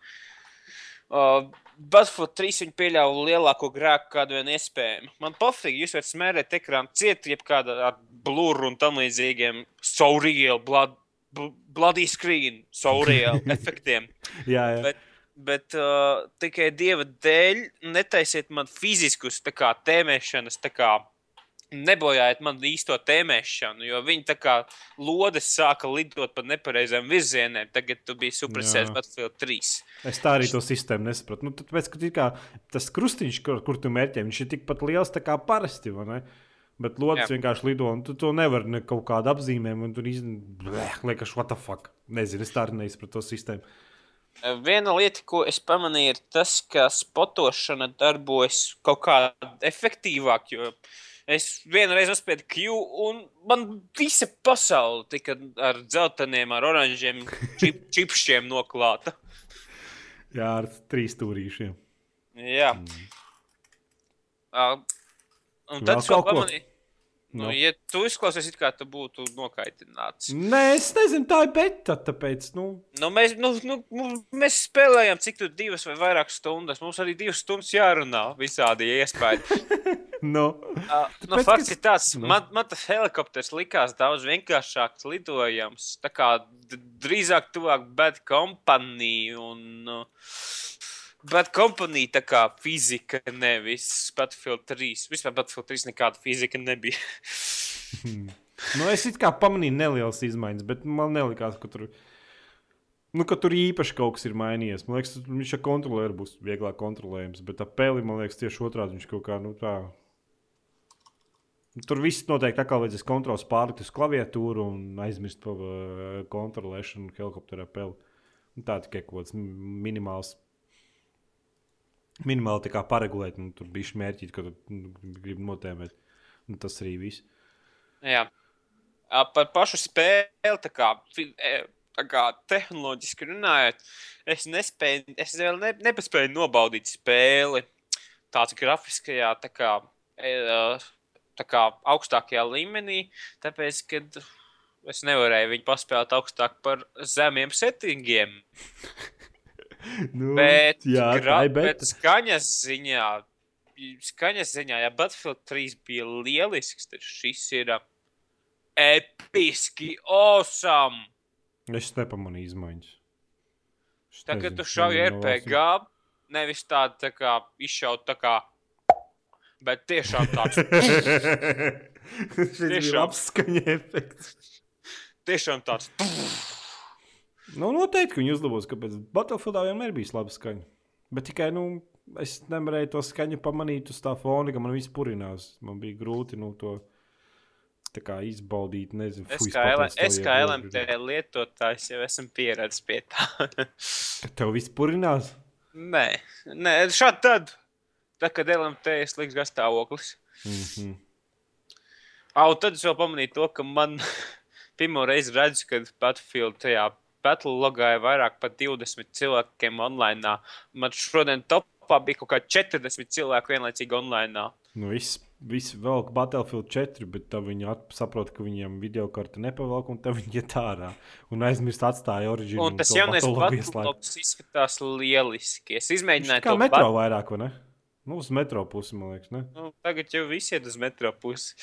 uh, Battlefield 3 viņi pieļāva lielāko grēku, kādu vien iespējami. Man pofīgi, jūs varat smērēt ekrānu ciet, jebkāda ar blūru un tam līdzīgiem so real, blood, bl- bloody screen, surreal efektiem. Jā, jā. Bet, bet uh, tikai dieva dēļ netaisiet man fiziskus tā kā, tēmēšanas, tā kā nebojājiet man īsto tēmēšanu, jo viņi tā kā lodes sāka lidot pa nepareizām virzieniem. Tagad tu biji supersēdz Jā. Battlefield 3. Es tā arī to sistēmu nesapratu. Nu, tad, pēc, ka, kā, tas krustiņš, kur, kur tu mērķē, viņš ir tikpat liels kā parasti. Bet lodes Jā. vienkārši lido, un tu to nevari ne kaut kādu apzīmējumu. Tur liekas, what the fuck. Nezinu, es tā arī neizpratu to sistēmu. Viena lieta, ko es pamanīju, ir tas, ka spotošana darbojas kaut kā efektīvāk. Jo es vienreiz uzspēju Q, un man visa pasaule tika ar dzelteniem, ar oranžiem čip, čipšiem noklāta. Jā, ar trīs stūrīšiem. Jā. Mm. Uh, un tad es pamanīju, nu, Nu. ja tu izklausies, it kā tu būtu nokaitināts. Nē, es nezinu, tā ir beta. Tāpēc, nu, Nu, mēs, nu, nu, nu, mēs spēlējām, cik tur divas vai vairāk stundas. Mums arī divas stundas jārunā visādi iespējas. nu. Uh, nu, Tāpēc, fakts ka- ir tāds, nu. man, man tas helikopters likās daudz vienkāršāks lidojams. Tā kā drīzāk tuvāk Bad Company un uh, Bad Company tā kā fizika, nevis Battlefield 3. Vispār Battlefield 3 nekāda fizika nebija. Nu, es it kā pamanīju nelielas izmaiņas, bet man nelikās, ka tur, nu, ka tur īpaši kaut kas ir mainījies. Man liekas, viņš ar kontrolieru būs vieglāk kontrolējams, bet ar peli, man liekas, tieši otrādi viņš kaut kā nu, tā. Nu, Tur viss noteikti atkal vajadzēs kontrols pārlikt uz klaviatūru un aizmirst par uh, kontrolēšanu helikopterā peli. Nu, tā tikai kaut kāds minimāls. Minimāli paregulēt, nu, tur bija mērķi, ka tu nu, gribi notēmēt. Nu, tas arī viss. Jā. Par pašu spēli, tā kā, e, tā kā tehnoloģiski runājot, es nespēju, es vēl ne, nepaspēju nobaudīt spēli tādā grafiskajā, tā kā, e, ā, tā kā augstākajā līmenī, tāpēc, ka es nevarēju viņu paspēlēt augstāk par zemiem settingiem. Nu, Bet, jā, gra, bet bet. skaņas ziņā, skaņas ziņā, ja Battlefield 3 bija lielisks, tad šis ir ā, episki awesome. Es nepamanīju izmaiņas. Es Tagad nezinu, tu nezinu, RPG, nevis tādu tā kā izšaut tā kā, bet tiešām tāds, Tiešām. labs skaņa efekts. tiešām tāds. Nu, noteikti, ka viņi uzlabos, kāpēc Battlefieldā vienmēr bija laba skaņa. Bet tikai, nu, es nevarēju to skaņu pamanīt uz tā fona, ka man viss purinās. Man bija grūti, nu, to kā izbaudīt, nezinu, Es kā, pateicos es kā LMT lietotājs jau esmu pieredzējis pie tā. Ka Tev viss purinās? Nē, nē šādi tad. Tā kā LMT ir slikts gastāvoklis. Mm -hmm. Au, tad es vēl pamanīju to, ka man pirmo reizi redzu, kad Battlefield tajā Battle logā ir vairāk par 20 cilvēkiem online. Man šodien topā bija kaut kā 40 cilvēku vienlaicīgi online. Nu, viss, viss vēl Battlefield 4, bet tad viņi saprot, ka viņiem video karte nepavalk, un tad viņi iet ārā. Un aizmirst atstāja originu. Un tas to jaunais Battle Battle ieslēgt. logs izskatās lieliski. Es izmēģināju Kā to metro bat- vairāk, vai ne? Nu, uz metro pusi, man liekas, ne? Nu, tagad jau viss iet uz metro pusi.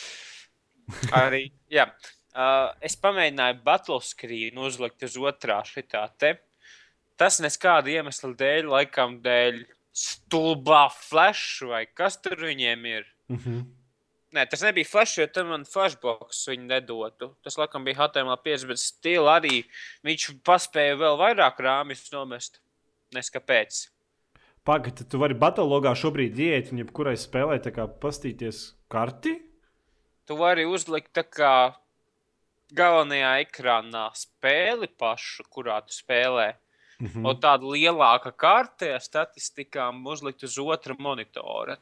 Arī, jā. Uh, es pamēģināju battle screen uzlikt uz otrā šitā te. Tas neskāda iemesla dēļ, laikam dēļ stulbā flash vai kas tur viņiem ir. Mm -hmm. Nē, tas nebija flash, jo tam man flashbox viņi nedotu. Tas, laikam, bija HTML5, bet stila arī viņš paspēja vēl vairāk rāmis nomest. Neskapēc. Pagaid, tu vari batalogā šobrīd iet un jebkurai spēlē tā kā pastīties karti. Tu vari uzlikt tā kā galvenajā ekrānā spēli pašu, kurā tu spēlē. Mm Mm. Un tāda lielāka karte ar statistikām uzlikt uz otra monitora.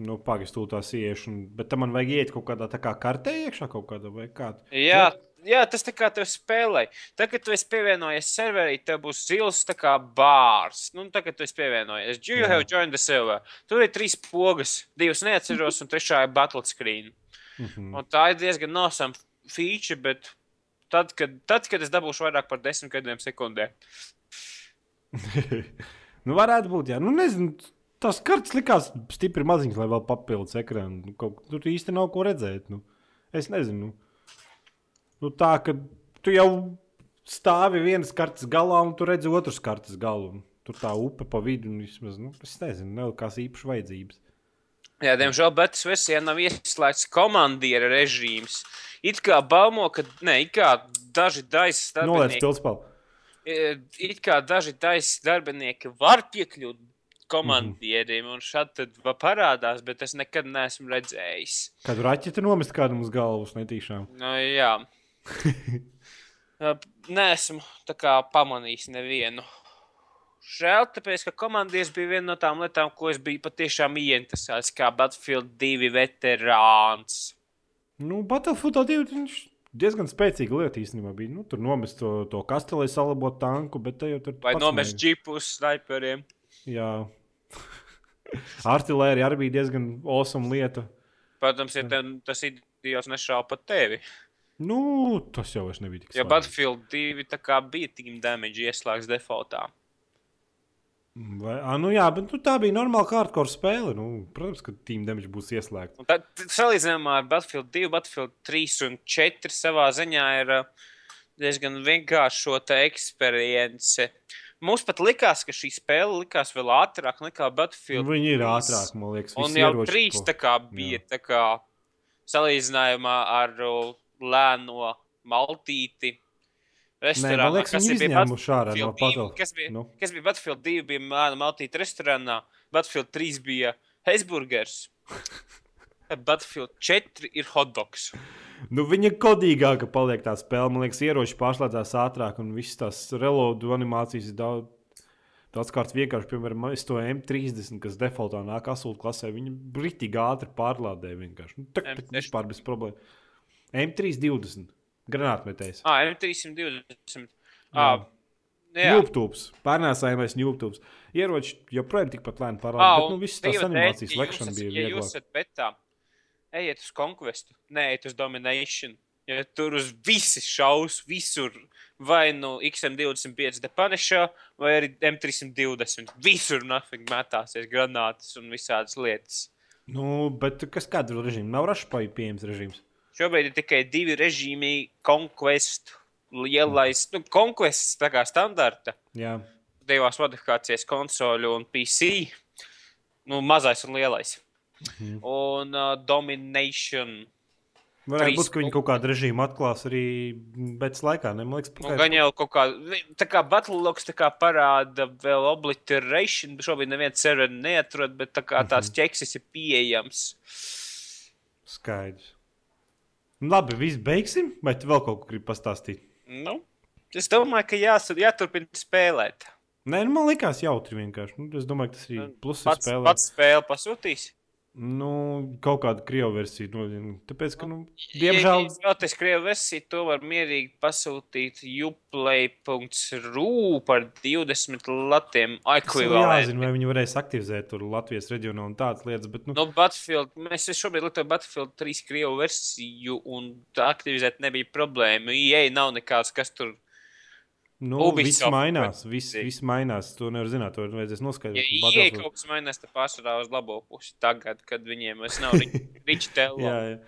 Nu, pagaid, tu tās iešu, un... bet tam man vajag iet kaut kādā tā kā kartē iekšā kaut kādā vai kādā. Jā, jā, tas tā kā tev spēlē. Tagad, kad tu esi pievienojies serverī, tev būs zils kā bārs. Nu, tagad tu esi pievienojies. Do you Jā. have joined the server? Tur ir trīs pogas, divas neatceros, un trešā ir battle screen. Mm -hmm. Un tā ir diezgan nosama feature, bet tad, kad, tad, kad es dabūšu vairāk par desmit gadiem sekundē, nu, varētu būt, jā. Nu, nezinu, tas kartes likās stipri maziņš, lai vēl papildus ekrānu. Nu, kaut- Tur īsti nav ko redzēt. Nu. Es nezinu. Nu, tā, ka tu jau stāvi vienas kartes galā, un tu redzi otras kartes galu. Tur tā upe pa vidu, un vismaz, nu, es nezinu, nav kādas īpašas vajadzības. Jā, diemžēl Betas versijā nav ieslēgts komandiera režīms. It kā baumo, ka ne, it kā daži daisas darbinieki, pilspālu. e, it kā daži daisas darbinieki var piekļūt komandieriem, un šādi tad parādās, bet es nekad neesmu redzējis. Kādu raķeti nomest kādam uz galvas netīšām. Nu, jā. Nē, esmu pamanījis nevienu. Žēl, tāpēc, ka komandieris bija viena no tām lietām, ko es biju patiešām ieinteresēts, kā Battlefield 2 veterāns. Nu, Battlefield 2 viņš diezgan spēcīga lieta īstenībā bija. Nu, tur nomest to, to kasteli, lai salabotu tanku, bet te jau tur Vai nomest džipu uz sniperiem? Jā. Artilērija arī bija diezgan awesome lieta. Protams, ja tev, tas idiots nešāva pat tevi. Nu, tas jau nebija tik Jo svarīgi. Battlefield 2 tā kā bija team damage ieslēgts defaultā. Vai, a, nu jā, bet nu, tā bija normāla hardcore spēle. Nu, protams, ka Team Damage būs ieslēgta. Un Tad, salīdzinājumā ar Battlefield 2, Battlefield 3 un 4 savā ziņā ir diezgan vienkāršota eksperience. Mums pat likās, ka šī spēle likās vēl ātrāk nekā Battlefield. Viņi ir 3. ātrāk, man liekas. Un jau trīs tā kā bija tā kā salīdzinājumā ar lēno maltīti. Nē, Restorānā, man liekas, kas bija ārā no Battlefield 2, Battlefield. kas bija, Nu. kas bija Battlefield 2, bija lēna maltīta restorānā, Battlefield 3 bija Hesburgers, Battlefield 4 ir hotdogs. Nu, viņa kodīgāka paliek tā spēle. Man liekas, ieroči pārslēdzās ātrāk, un visas tās reloadu animācijas ir daudz. Daudzkārt vienkārši, piemēram, es to M30, kas defaultā nāk asūtu klasē, viņa britīgi ātri pārlādē vienkārši. Nu, tā M60. vispār bez problēmu. M320, granātmetējs. Ah, M320. Ah, jā, Ņūptūps, pārnēsājamais ņūptūps. Ieroči joprojām tikpat lēni pārlādē, bet nu, visas tās animācijas lekšana bija esat- Ja jūs esat betā, ejiet uz Conquestu, neejiet uz Domination. Ja tur uz visi šaus, visur. Vai nu XM25 depanešā, vai arī M320. Visur nafig metāsies granātas un visādas lietas. Nu, bet kas kāda ir režīma? Nav rašpai pieejams režīms. Šobrīd ir tikai divi režīmi, Conquest, lielais, nu, Conquest tā kā standarta, Jā. divās modifikācijas konsoļu un PC, nu, mazais un lielais. Mhm. Un uh, Domination. Varētu būt, ka viņi kaut kādu režīmu atklās arī pēc laikā. Ne? Man liekas, Nu, pagājuši- gan jau kaut kā, tā kā Battlelogs kā parāda vēl obliteration, bet šobrīd neviens serveri neatrod, bet tā kā tās ķeksis ir pieejams. Skaidrs. Nu, Labi, viss beigsim, vai tu vēl kaut ko gribi pastāstīt? Nu, es domāju, ka jās, jāturpina spēlēt. Nē, nu, man liekas, jautri vienkārši. Nu, es domāju, ka tas ir pluss Pats, spēlē. pats spēle pasūtīs. Nu, kaut kāda krievu versija. Nu, tāpēc, ka, nu, diemžēl, Ja vēl tas krievu versiju, to var mierīgi pasūtīt uplay.ru par 20 latiem ir ekvivalentu. jāzina, vai viņi varēs aktivizēt tur Latvijas reģionā un tādas lietas. Bet, nu, No Battlefield, mēs šobrīd lietojam Battlefield 3 krievu versiju, un tā aktivizēt nebija problēma. IE nav nekāds, kas tur. Nu Ubisoft viss mainās. Viss, viss mainās. To nevar zināt. To vajadzēs Ja noskaidrot. IE Battlefield- kaut kas mainās, tad pārsvarā uz labo pusi tagad, kad viņiem vairs nav jā.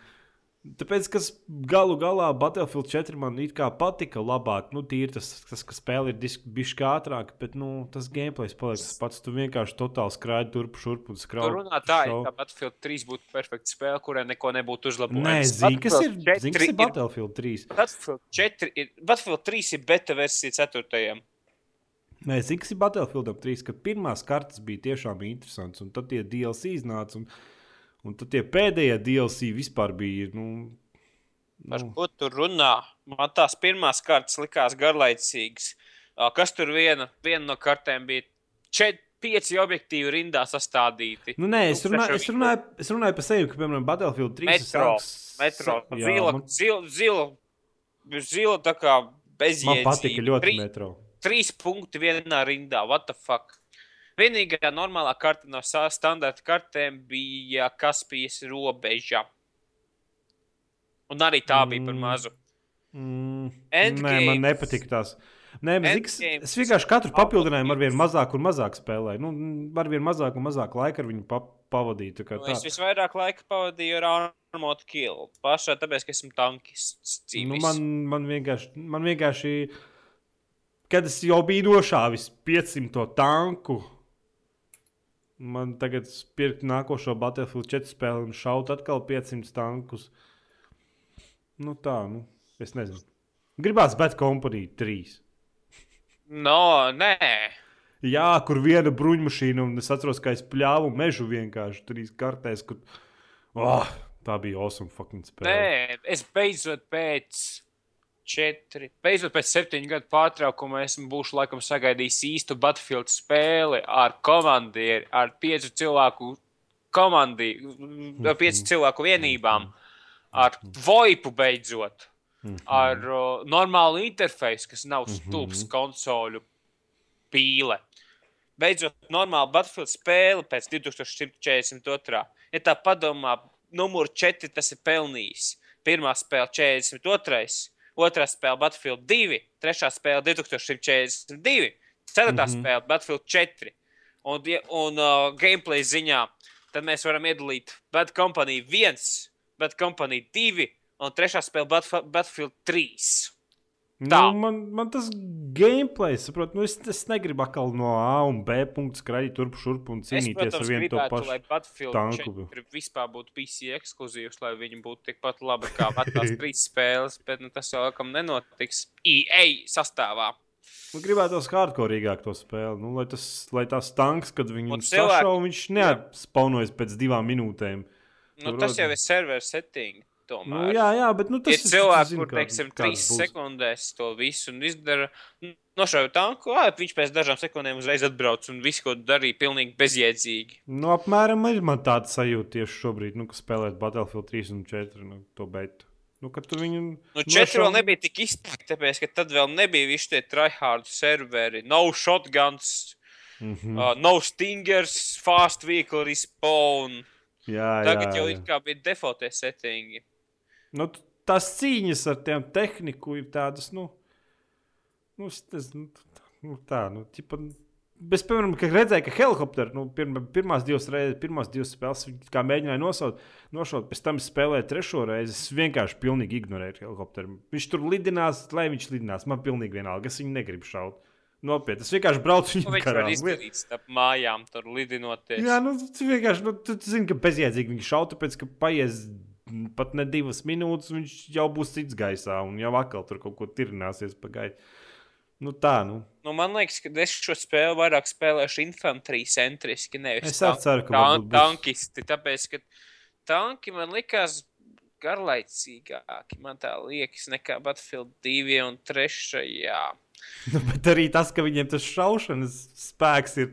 Tāpēc, kas galu galā Battlefield 4 man it kā patika labāk, nu, tīri tas, tas ka spēle ir bijis ātrāk, bet nu, tas gameplays paliek tas pats. Tu vienkārši totāli skraidi turp šurp un Tur skraudi. runā tā, it kā Battlefield 3 būtu perfekta spēle, kurai neko nebūtu uzlabojums. Nē, zini, kas ir, zini, kas ir Battlefield 3. Battlefield 4 ir. Battlefield 3 ir beta versija 4. Nē, zini, kas ir Battlefield 3, ka pirmās kartes bija tiešām interesants, un tad tie DLC iznāca, un, un tad tie pēdējie DLC vispār bija. Nu, Par nu, ko tur runā? Man tās pirmās kartes likās garlaicīgas. Kas tur viena, viena no kartēm bija? Čet, pieci objektīvi rindā sastādīti. Nu, nē, es Nu, runāju, trešo es runāju, es runāju par sevi, ka, piemēram, Battlefield 3 es Metro, sāku- metro, Jā, zila, man, zila, zila, zila tā kā bezjēdzīga. man patika ļoti Tri- metro. Trīs punkti vienā rindā. What the fuck? Vienīgā normālā karte no standarta kartēm bija Kaspijas robeža. Un arī tā bija par Mm. mazu. Mm, Endgames. nē, man nepatika tās. Nē, ziks, es vienkārši katru papildinājumu ar vien mazāk un mazāk spēlēju. Nu, ar vien mazāk un mazāk laika ar viņu pa pavadīju. Nu, tā. es visvairāk laika pavadīju ar Armored Kill. Pašā tāpēc, ka esmu tankists. Nu, man, man, vienkārši, man vienkārši, kad es jau biju nošāvis 500 tanku, man tagad pirkt nākošo Battlefield 4 spēli un šaut atkal 500 tankus. Nu tā, nu, es nezinu. Gribās Bad Company 3. No, nē. Jā, kur viena bruņmašīna, un es atceros, ka es pļāvu mežu vienkārši trīs kartēs. Kur... Oh, tā bija awesome fucking spēle. Nē, es beidzot pēc četri, beidzot pēc septiņu gadu pārtraukuma esmu būšu laikam sagaidījis īstu Battlefield spēli ar komandieri, ar piecu cilvēku komandiju, ar piecu cilvēku vienībām, ar voipu beidzot. Ar uh, normālu interfeisu, kas nav stulbs konsoļu pīle. Beidzot, normāla Battlefield spēle pēc 2142. Ja tā padomā, numur 4 tas ir pelnījis. Pirmā spēle 42, otrā spēle Battlefield 2, trešā spēle 2142, ceturtā mm -hmm. spēle Battlefield 4. Un, un uh, gameplay ziņā tad mēs varam iedalīt Bad Company 1, Bad Company 2 un trešā spēle Battlefield 3. Nu, man, man tas gameplay, saprot, nu es, es negribu atkal no A un B punktu skraidīt turp šurp un Es, cīnīties protams, ar vienu to gribētu, lai pašu. Battlefield tanku. 4 vispār būtu PC ekskluzīvs, lai viņi būtu tikpat labi kā vecās trīs spēles, bet nu, tas jau laikam nenotiks EA sastāvā. Nu, gribētu tos hardcoreīgāk to spēli. Nu, lai, tas, lai tās tanks, kad viņi cilvēki- sašauj, viņš neatspaunojas pēc divām minūtēm. Nu, Tur tas jau ir server setting. Nu, Tomēr. jā, jā, bet nu, tas Ir cilvēki, zinu, kur, teiksim, trīs būs. sekundēs to visu un izdara. Nošauja tanku, ā, viņš pēc dažām sekundēm uzreiz atbrauc un visu, ko darīja, pilnīgi bezjēdzīgi. Nu, apmēram ir man tāda sajūta tieši šobrīd, nu, ka spēlēt Battlefield 3 un 4. Nu, to beidu. Nu, viņu. Nu, četri vēl nebija tik izteikti, tāpēc, ka tad vēl nebija visi tie tryhard serveri. No shotguns, Mm -hmm. uh, no stingers, fast vehicle respawn. Jā, Tagad jā, jau jā. it kā bija defaultie settingi. Nu, tās cīņas ar tiem tehniku ir tādas, nu, nu, es, es, nu, t- nu tā, nu, tipa, Es, piemēram, kad redzēju, ka helikopteri nu, pirma, pirmās divas reizes, pirmās divas spēles, kā mēģināja nosaukt, nošaut, pēc tam spēlēja trešo reizi. Es vienkārši pilnīgi ignorēju helikopteru. Viņš tur lidinās, lai viņš lidinās. Man pilnīgi vienalga, es viņu negribu šaut. Nopietni, es vienkārši braucu Nu, viņu viņš var garām. izdarīt starp mājām, tur lidinoties. Jā, nu, tu vienkārši nu, tu, tu zini, ka bezjēdzīgi viņš šauta, tāpēc ka paies pat ne divas minūtes, viņš jau būs cits gaisā un jau atkal tur kaut ko tirnāsies pa gaisu. Nu, tā, nu. Nu, man liekas, ka es šo spēli vairāk spēlēšu infantrijas centriski, nevis Es arī ceru, ka varbūt būs- tankisti. Tāpēc, ka tanki man likās garlaicīgāki, man tā liekas, nekā Battlefield 2 un 3. Nu, bet arī tas, ka viņiem tas šaušanas spēks ir.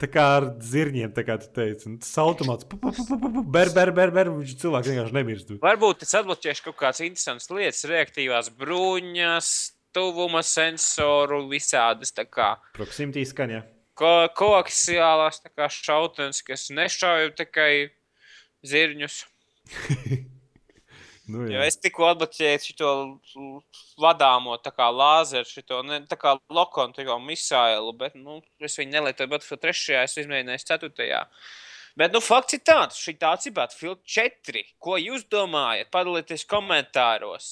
Tā kā ar zirņiem, tā kā tu teici, un tas automāts, ber, ber, ber, ber, viņš cilvēks vienkārši nemirst. Varbūt es atbloķēšu kaut kādas interesantas lietas, reaktīvās bruņas, tuvuma sensoru, visādas tā kā Proximity skaņa. ko koaksiālās tā kā šautenes, kas nešauj tikai zirņus. Nu, Jo jā. es tikko atbloķēju šo vadāmo lāzeru, šo ne kā lokonu, misālu, bet nu, es viņu nelietoju Battlefield 3. Es izmēģināju 4. Bet nu, fakts ir tāds, šī tāds ir Battlefield 4. Ko jūs domājat? Padalieties komentāros.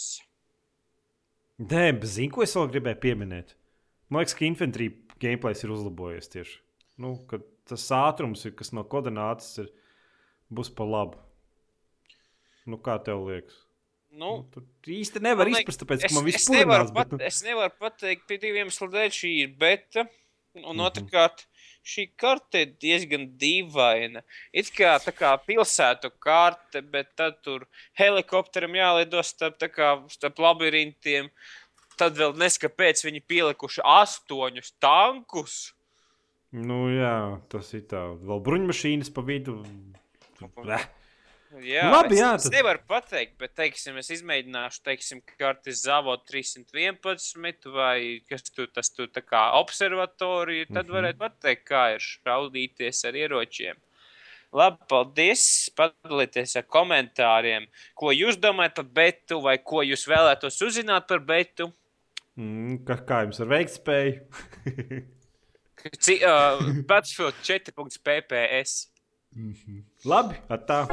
Nē, bet zinu, ko es vēl gribēju pieminēt. Man liekas, ka infantry gameplays ir uzlabojies tieši. Nu, tas ātrums, ir, kas no koordinātas ir, būs pa labu. Nu, kā tev liekas? Nu, Nu, tur īsti nevar liek- izprast, tāpēc, es, ka man viss purinās. pat, Bet, nu, es nevaru pateikt, pie diviem iemesliem dēļ šī ir beta. Un Mhm. otrkārt, šī karte ir diezgan dīvaina. It kā tā kā pilsētu karte, bet tad tur helikopteram jālido starp, kā, starp labirintiem. Tad vēl neskapēc viņi pielikuši astoņus tankus. nu, jā, tas ir tā. Vēl bruņmašīnas pa vidu. Bleh. Jā, Labi, es, jā, es tad- nevaru pateikt, bet, teiksim, es izmēģināšu, teiksim, kartes Zavod 311 vai kas tur tas tur tā kā observatorija, tad Mhm. varētu pateikt, kā ir šaudīties ar ieročiem. Labi, paldies! Padalieties ar komentāriem, ko jūs domājat par betu vai ko jūs vēlētos uzzināt par betu. Mm, kā, kā jums ar veiktspēju? Uh, Battlefield 4.pps. Labi, atā.